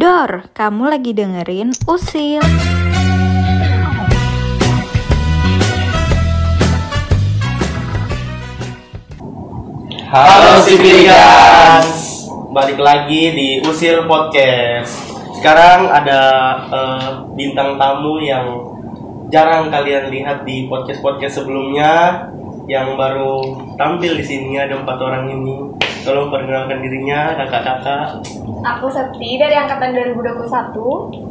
Dor, kamu lagi dengerin Usil. Halo Sibilians, balik lagi di Usil Podcast. Sekarang ada eh, bintang tamu yang jarang kalian lihat di podcast-podcast sebelumnya, yang baru tampil di sini ada empat orang ini. Tolong perkenalkan dirinya, kakak-kakak. Aku Septi dari angkatan 2021.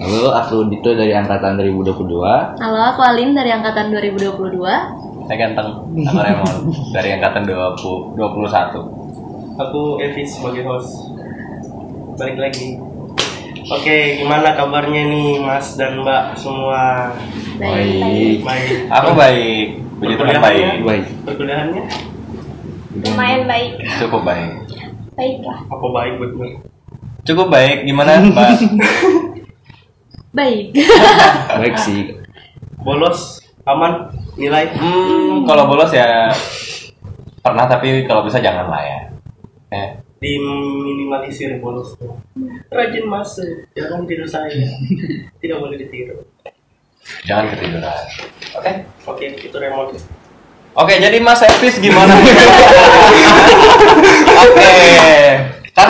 Halo, aku Dito dari angkatan 2022. Halo, aku Alin dari angkatan 2022. Saya ganteng, nama Raymond dari angkatan 20, 21 Aku Evis sebagai host. Balik lagi. Oke, gimana kabarnya nih Mas dan Mbak semua? Baik. Baik. Aku baik, puji Tuhan baik Baik. Perkuliahannya Lumayan baik. Cukup baik Baiklah. apa baik betul? Cukup baik, gimana Mbak? Baik. Baik sih. Bolos, aman, nilai. Hmm, kalau bolos ya pernah tapi kalau bisa jangan lah ya eh, diminimalisir bolos rajin masuk jangan tidur saya tidak boleh ditiru Jangan ketiduran Oke oke itu remote Oke, jadi Mas Evis gimana?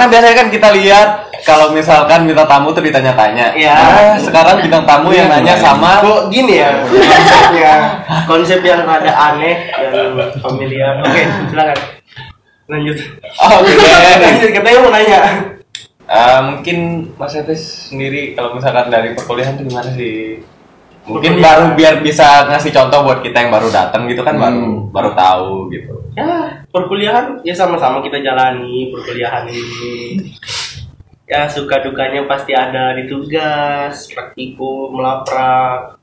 Karena biasanya kan kita lihat kalau misalkan minta tamu tuh ditanya-tanya. Iya. Nah, sekarang bintang tamu yang nanya sama kok gini ya konsepnya konsep yang rada aneh dan familiar oke silakan lanjut Oh, Oke. lanjut katanya mau nanya Eh, mungkin Mas Evis sendiri kalau misalkan dari perkuliahan tuh gimana sih? Mungkin Perkuliahan. baru biar bisa ngasih contoh buat kita yang baru datang gitu kan baru Hmm. baru tahu gitu. ya perkuliahan ya sama-sama kita jalani perkuliahan ini. Ya suka dukanya pasti ada di tugas praktikum melaprak.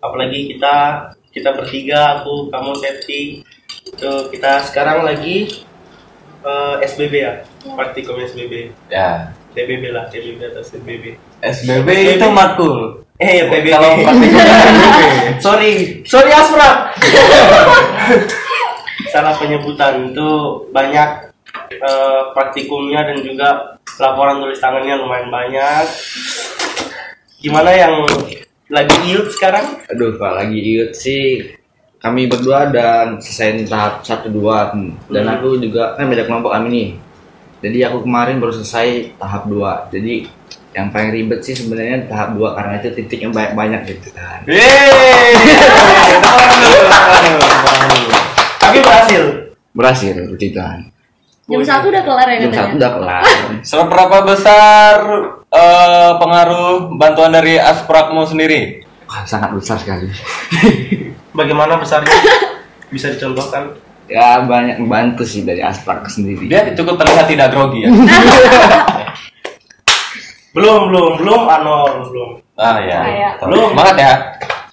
Apalagi kita kita bertiga aku kamu Septi. Itu kita sekarang lagi eh, SBB ya? Praktikum SBB Ya. TBB lah TBB atau SBB SBB itu matkul. eh ya TBB Kalau praktikumnya SBB. sorry sorry Astra salah penyebutan itu banyak eh, praktikumnya dan juga laporan tulis tangannya lumayan banyak gimana yang lagi iut sekarang Aduh, kalau lagi iut sih kami berdua dan selesai tahap 1 2 dan Hmm. aku juga kan beda kelompok kami nih. Jadi aku kemarin baru selesai tahap 2. Jadi yang paling ribet sih sebenarnya tahap 2 karena itu titiknya banyak-banyak gitu kan. berhasil Berhasil puji Tuhan. Jam satu udah kelar ya Jam satu udah kelar. Seberapa besar eh, pengaruh bantuan dari Asprakmu sendiri? Wah, sangat besar sekali. bagaimana besarnya bisa dicontohkan Ya banyak membantu sih dari Asprak sendiri. Dia cukup terlihat tidak grogi ya. belum belum belum anor belum Ah ya. Kayak. Belum. Semangat ya.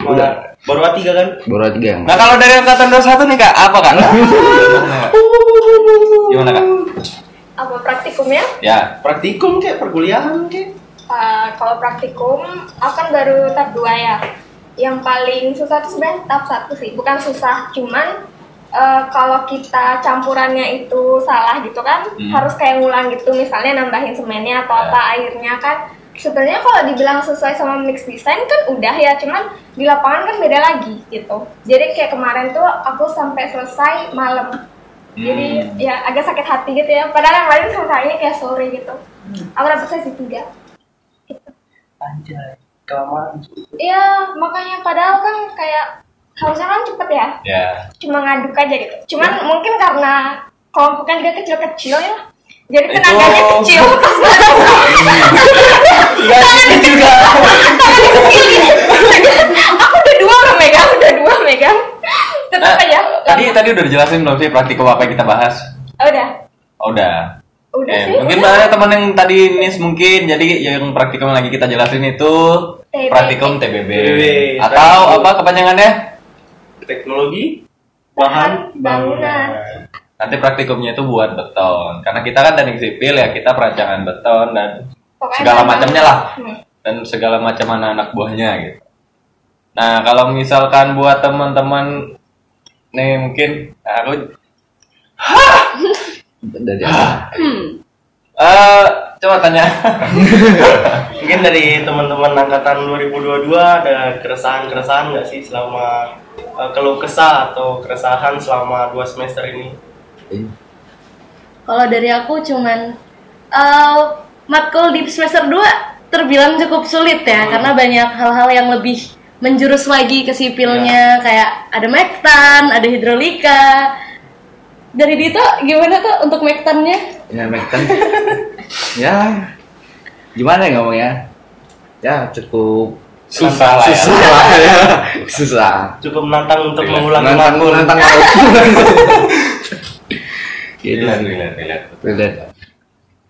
Udah. Baru A3 kan Baru tiga yang Nah kalau dari angkatan 21 nih kak, apa kak? Gimana kak? Apa praktikumnya? Ya. praktikum kayak perkuliahan kayak Eh, kalau praktikum, aku kan baru tahap 2 ya. Yang paling susah itu sebenarnya tahap 1 sih. Bukan susah, cuman eh, kalau kita campurannya itu salah gitu kan, Hmm. harus kayak ngulang gitu. Misalnya nambahin semennya atau Ya. apa airnya kan. Sebenarnya kalau dibilang sesuai sama mix design kan udah ya, cuman di lapangan kan beda lagi gitu. Jadi kayak kemarin tuh aku sampai selesai malam. Jadi Hmm. ya agak sakit hati gitu ya. Padahal yang lain selesainya kayak sore gitu. Aku dapet sesi tiga. anjay kelamaan Iya, makanya padahal kan kayak harusnya kan cepet ya. Ya. Cuma ngaduk aja gitu. Cuman mungkin karena kelompoknya juga kecil-kecil ya. Jadi Itu- tenaganya kecil pas Iya itu juga. Tangannya kecil gitu. Aku udah dua loh megang, udah dua megang. Tetap aja. tadi tadi udah dijelasin belum sih praktikum apa yang kita bahas? Oh, udah. Oh, udah. Udah Eh, sih. mungkin udah. ada teman yang tadi miss mungkin jadi yang praktikum lagi kita jelasin itu TBB. praktikum TBB, TBB. atau apa kepanjangannya teknologi Bahan bangunan. nanti praktikumnya itu buat beton karena kita kan teknik sipil ya kita perancangan beton dan Pokoknya segala macamnya lah Hmm. dan segala macam anak-anak buahnya gitu nah kalau misalkan buat teman-teman nih mungkin aku dari apa? Hmm. eh coba tanya Mungkin dari teman-teman angkatan 2022 ada keresahan-keresahan nggak sih selama eh, keluh kesah atau keresahan selama dua semester ini? Kalau dari aku cuman eh, matkul di semester 2 terbilang cukup sulit ya karena banyak hal-hal yang lebih menjurus lagi ke sipilnya kayak ada mektan, ada hidrolika. Dari Dito gimana tuh untuk mektannya? Ya, Mekten. ya, gimana ya ngomongnya? Ya, cukup Susah lah ya. susah lah ya. Susah. Cukup menantang untuk Relate. mengulangi Nantang matkul. nantang Gitu. Relate, relate, relate. Relate.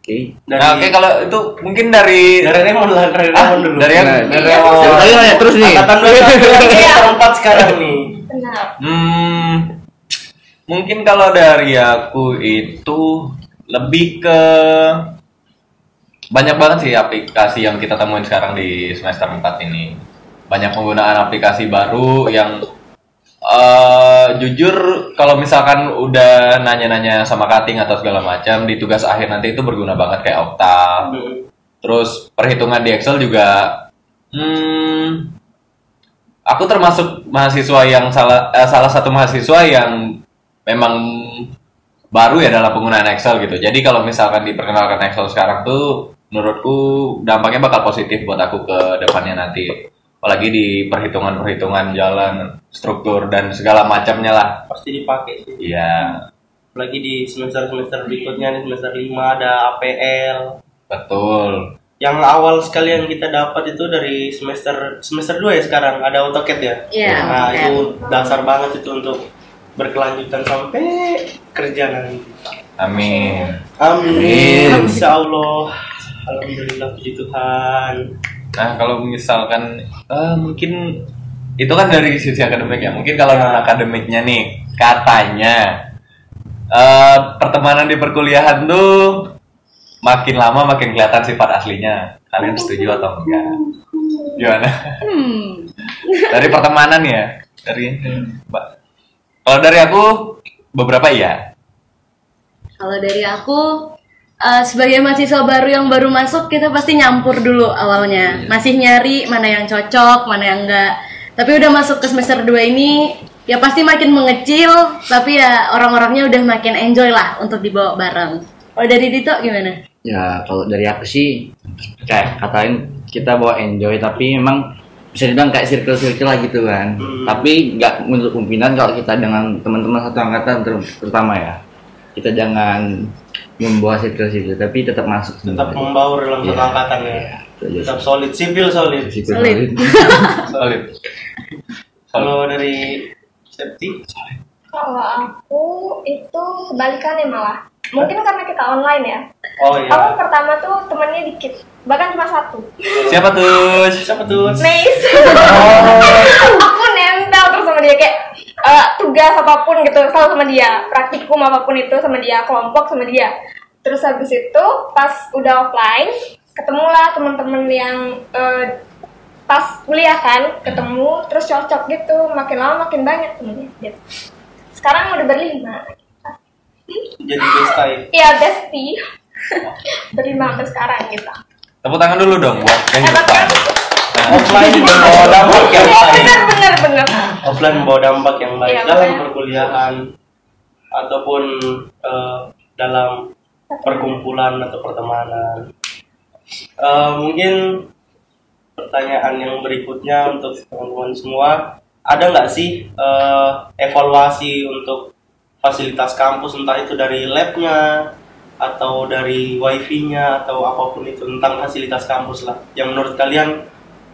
Oke. Dari, Nah, oke kalau itu mungkin dari dari Raymond lah, dari Raymond dulu. dari yang Nah, Dari Raymond. tadi nanya terus nih. Angkatan 21 yang empat sekarang nih. Benar. Hmm, mungkin kalau dari aku itu lebih ke banyak banget sih aplikasi yang kita temuin sekarang di semester 4 ini. Banyak penggunaan aplikasi baru yang eh jujur kalau misalkan udah nanya-nanya sama cutting atau segala macam di tugas akhir nanti itu berguna banget kayak Okta. Terus perhitungan di Excel juga hmm aku termasuk mahasiswa yang salah eh, salah satu mahasiswa yang memang baru ya dalam penggunaan Excel gitu. Jadi kalau misalkan diperkenalkan Excel sekarang tuh menurutku dampaknya bakal positif buat aku ke depannya nanti. Apalagi di perhitungan-perhitungan jalan, struktur dan segala macamnya lah. Pasti dipakai sih. Iya, Apalagi di semester-semester berikutnya nih semester 5 ada APL. betul. Yang awal sekali yang kita dapat itu dari semester semester 2 ya sekarang ada AutoCAD ya. Iya, Nah, AutoCAD. itu dasar banget itu untuk berkelanjutan sampai kerja nanti. Amin. Amin. Insya Allah. Alhamdulillah puji Tuhan. Nah, kalau misalkan eh, mungkin itu kan dari sisi akademik ya. Mungkin kalau non akademiknya nih, katanya eh, pertemanan di perkuliahan tuh makin lama makin kelihatan sifat aslinya. Kalian setuju atau enggak? Gimana? Hmm. Dari pertemanan ya? Dari Mbak. Kalau dari aku beberapa iya. Kalau dari aku eh, sebagai mahasiswa baru yang baru masuk kita pasti nyampur dulu awalnya. Masih nyari mana yang cocok, mana yang enggak. Tapi udah masuk ke semester 2 ini ya pasti makin mengecil, tapi ya orang-orangnya udah makin enjoy lah untuk dibawa bareng. Kalau dari Dito gimana? Ya kalau dari aku sih kayak katain kita bawa enjoy tapi memang bisa dibilang kayak circle-circle lah gitu kan. Hmm. Tapi nggak menurut pimpinan kalau kita dengan teman-teman satu angkatan ter- terutama ya kita jangan membawa circle-circle tapi tetap masuk Tetap membaur dalam satu Iya. angkatan ya. Aja Tetap solid, sipil solid. sih. Solid. Solid. Kalau dari Septi, Kalau aku itu kebalikannya malah. Mungkin karena kita online ya. oh iya. Aku pertama tuh temennya dikit, bahkan cuma satu. Siapa tuh? Siapa tuh? Mace. aku nempel terus sama dia kayak eh, tugas apa pun gitu selalu sama dia, praktikum apa pun itu sama dia, kelompok sama dia. Terus habis itu pas udah offline, ketemulah teman-teman yang eh, pas kuliah kan, ketemu terus cocok gitu, makin lama makin banyak temennya. Gitu. Sekarang udah berlima. Jadi bestai. Iya bestie. berlima sampai sekarang gitu. Tepuk tangan dulu dong buat yang kan? Offline membawa dampak yang Iya baik. benar benar benar. Offline membawa dampak yang baik Iya, dalam perkuliahan ataupun eh, dalam perkumpulan atau pertemanan. Eh, mungkin pertanyaan yang berikutnya untuk teman-teman semua, ada nggak sih eh, evaluasi untuk fasilitas kampus entah itu dari labnya atau dari wifi-nya atau apa pun itu tentang fasilitas kampus lah yang menurut kalian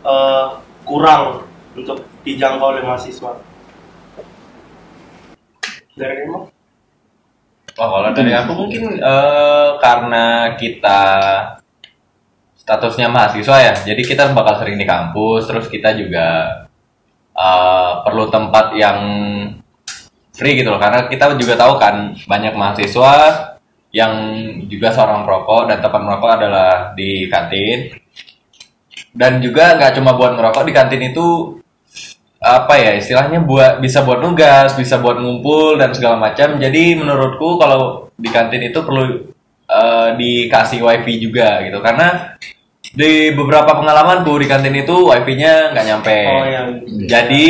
eh, kurang untuk dijangkau oleh mahasiswa. Dari Remo? Oh, kalau dari aku mungkin eh, karena kita statusnya mahasiswa ya, jadi kita bakal sering di kampus, terus kita juga eh, perlu tempat yang free gitu loh, karena kita juga tahu kan banyak mahasiswa yang juga seorang perokok dan tempat merokok adalah di kantin. Dan juga nggak cuma buat ngerokok di kantin itu apa ya istilahnya buat bisa buat nugas, bisa buat ngumpul dan segala macam. Jadi menurutku kalau di kantin itu perlu eh, dikasih wifi juga gitu karena di beberapa pengalamanku di kantin itu wifi-nya nggak nyampe. Oh ya. Jadi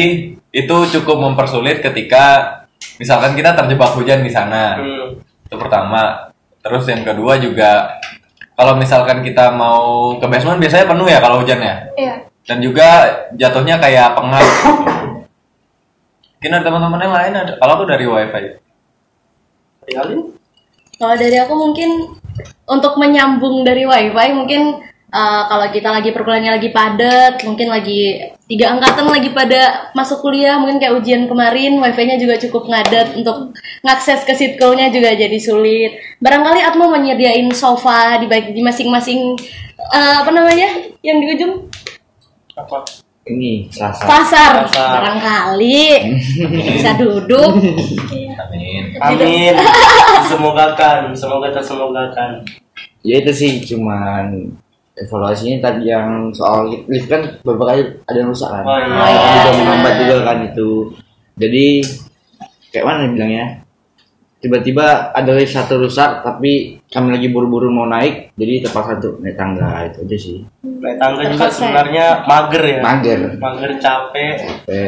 itu cukup mempersulit ketika misalkan kita terjebak hujan di sana. Hmm. Itu pertama. Terus yang kedua juga kalau misalkan kita mau ke basement biasanya penuh ya kalau hujannya. Iya. Dan juga jatuhnya kayak pengap. Mungkin ada teman-teman yang lain ada. Kalau aku dari wifi. Kalau dari aku mungkin untuk menyambung dari wifi mungkin eh, kalau kita lagi perkuliahannya lagi padat, mungkin lagi tiga angkatan lagi pada masuk kuliah, mungkin kayak ujian kemarin wifi-nya juga cukup ngadat untuk ngakses ke sitkolnya juga jadi sulit. Barangkali Atmo menyediain sofa di baik di masing-masing eh, apa namanya yang di ujung Apa? Ini selasa. pasar, Pasar. barangkali bisa duduk. Amin. Amin. Semogakan, semoga tersemogakan. Ya itu sih cuman evaluasinya tadi yang soal lift kan beberapa kali ada yang rusak kan. Oh, iya. Nah, itu juga menghambat juga kan itu. Jadi kayak mana bilangnya? Tiba-tiba ada lift satu rusak tapi kami lagi buru-buru mau naik jadi terpaksa untuk naik tangga itu aja sih. Naik tangga juga Terpaksa. sebenarnya mager ya. Mager. Mager capek. Sampai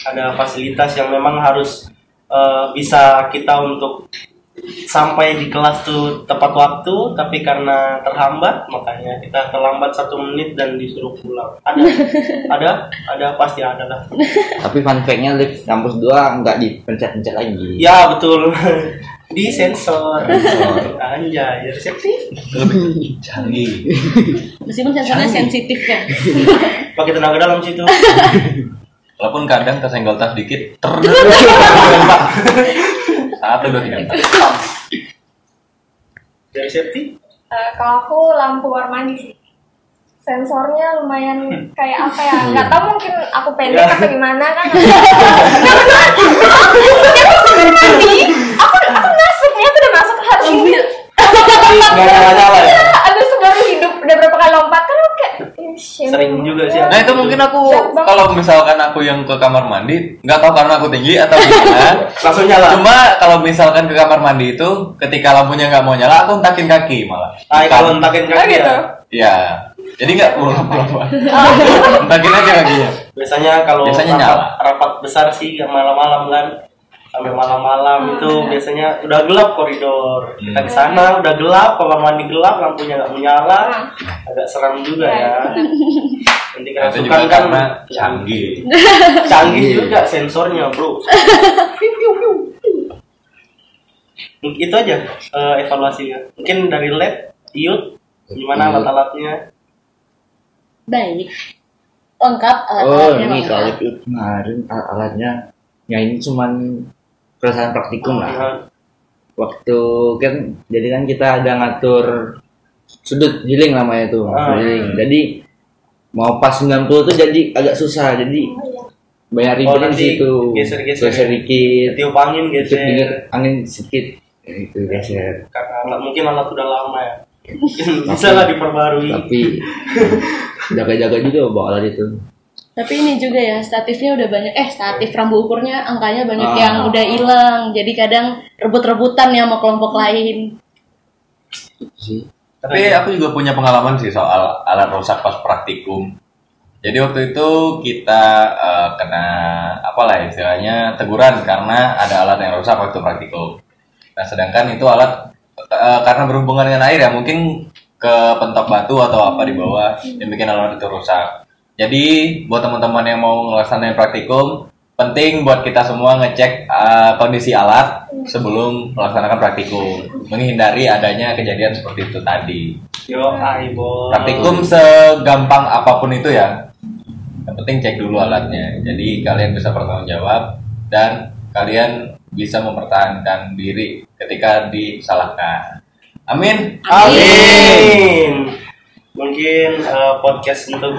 Ada fasilitas yang memang harus eh, bisa kita untuk sampai di kelas tuh tepat waktu, tapi karena terhambat makanya kita terlambat satu menit dan disuruh pulang. Ada, ada, ada pasti ada lah. tapi fun fact-nya lift kampus 2 nggak dipencet-pencet lagi. Ya betul. Di sensor. Anjay, resepsi. Canggih. Meskipun sensornya sensitif kan. Pakai tenaga dalam situ. Walaupun kadang kesenggol tas dikit, satu dua tiga. Dari safety? Eh, kalau aku lampu kamar mandi sih. Sensornya lumayan kayak apa ya? Nggak tahu mungkin aku pendek Ya. atau gimana kan? Nggak benar. Aku kamar mandi. Aku aku masuknya tuh udah masuk harus hidup. Nggak nyala-nyala ya? Baru hidup udah berapa kali lompat kan aku kayak "Ih, shame Sering juga sih. Nah itu mungkin aku kalau misalkan aku yang ke kamar mandi nggak tahu karena aku tinggi atau gimana. Langsung nyala. Cuma kalau misalkan ke kamar mandi itu ketika lampunya nggak mau nyala aku entakin kaki malah. Ah, kalau entakin Oh kaki gitu. ya. Iya. Jadi nggak perlu lama-lama. Entakin aja kakinya. Biasanya kalau Biasanya rapat, nyala. rapat besar sih yang malam-malam kan. Sampai malam-malam itu biasanya udah gelap koridor. Kita ke sana udah gelap, kamar mandi gelap, lampunya nggak menyala. Agak seram juga ya. Nanti Itu kerasukan kan karena canggih. canggih juga sensornya, Bro. Itu aja eh, evaluasinya. Mungkin dari lab, Iut, gimana alat-alatnya? Baik. Lengkap Oh alat-alatnya ini lengkap. kalau itu kemarin al- alatnya ya ini cuman perasaan praktikum lah. Ya, Waktu kan jadi kan kita ada ngatur sudut giling namanya tuh Ah. giling. Jadi mau pas 90 tuh jadi agak susah. Jadi banyak Oh, ribet di nanti situ. geser-geser geser ya? dikit. Tiup angin gitu tiup dikit angin sedikit. Ya, itu geser. karena mungkin alat udah lama ya. Bisa lah diperbarui. Tapi jaga-jaga juga bawa alat itu Tapi ini juga ya, statifnya udah banyak. Eh, statif rambu ukurnya angkanya banyak Ah. yang udah hilang. Jadi kadang rebut-rebutan ya sama kelompok lain. Itu sih Tapi aku juga punya pengalaman sih soal alat rusak pas praktikum. Jadi waktu itu kita eh, kena apa lah istilahnya teguran karena ada alat yang rusak waktu praktikum. Nah sedangkan itu alat eh, karena berhubungan dengan air ya mungkin ke pentok batu atau apa di bawah yang bikin alat itu rusak. Jadi buat teman-teman yang mau ngelaksanain praktikum penting buat kita semua ngecek eh, kondisi alat sebelum melaksanakan praktikum menghindari adanya kejadian seperti itu tadi. yo bos Praktikum segampang apa pun itu ya. Yang penting cek dulu alatnya. Jadi kalian bisa bertanggung jawab dan kalian bisa mempertahankan diri ketika disalahkan. Amin. amin mungkin eh, podcast untuk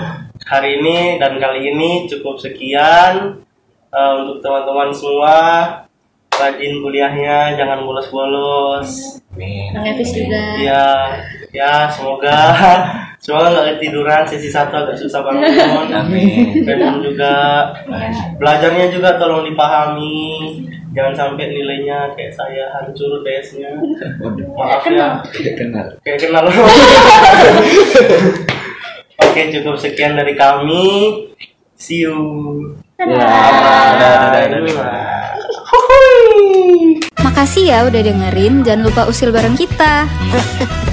hari ini dan kali ini cukup sekian Eh, untuk teman-teman semua. Rajin kuliahnya jangan bolos-bolos. Evis juga. ya ya semoga. Semoga nggak ketiduran sesi satu agak susah bangun Amin. Juga. Belajarnya juga tolong dipahami. Jangan sampai nilainya kayak saya hancur tesnya maaf ya. tidak kenal. kayak kenal oke cukup sekian dari kami. See you. Bye. Makasih ya udah dengerin, jangan lupa usil bareng kita.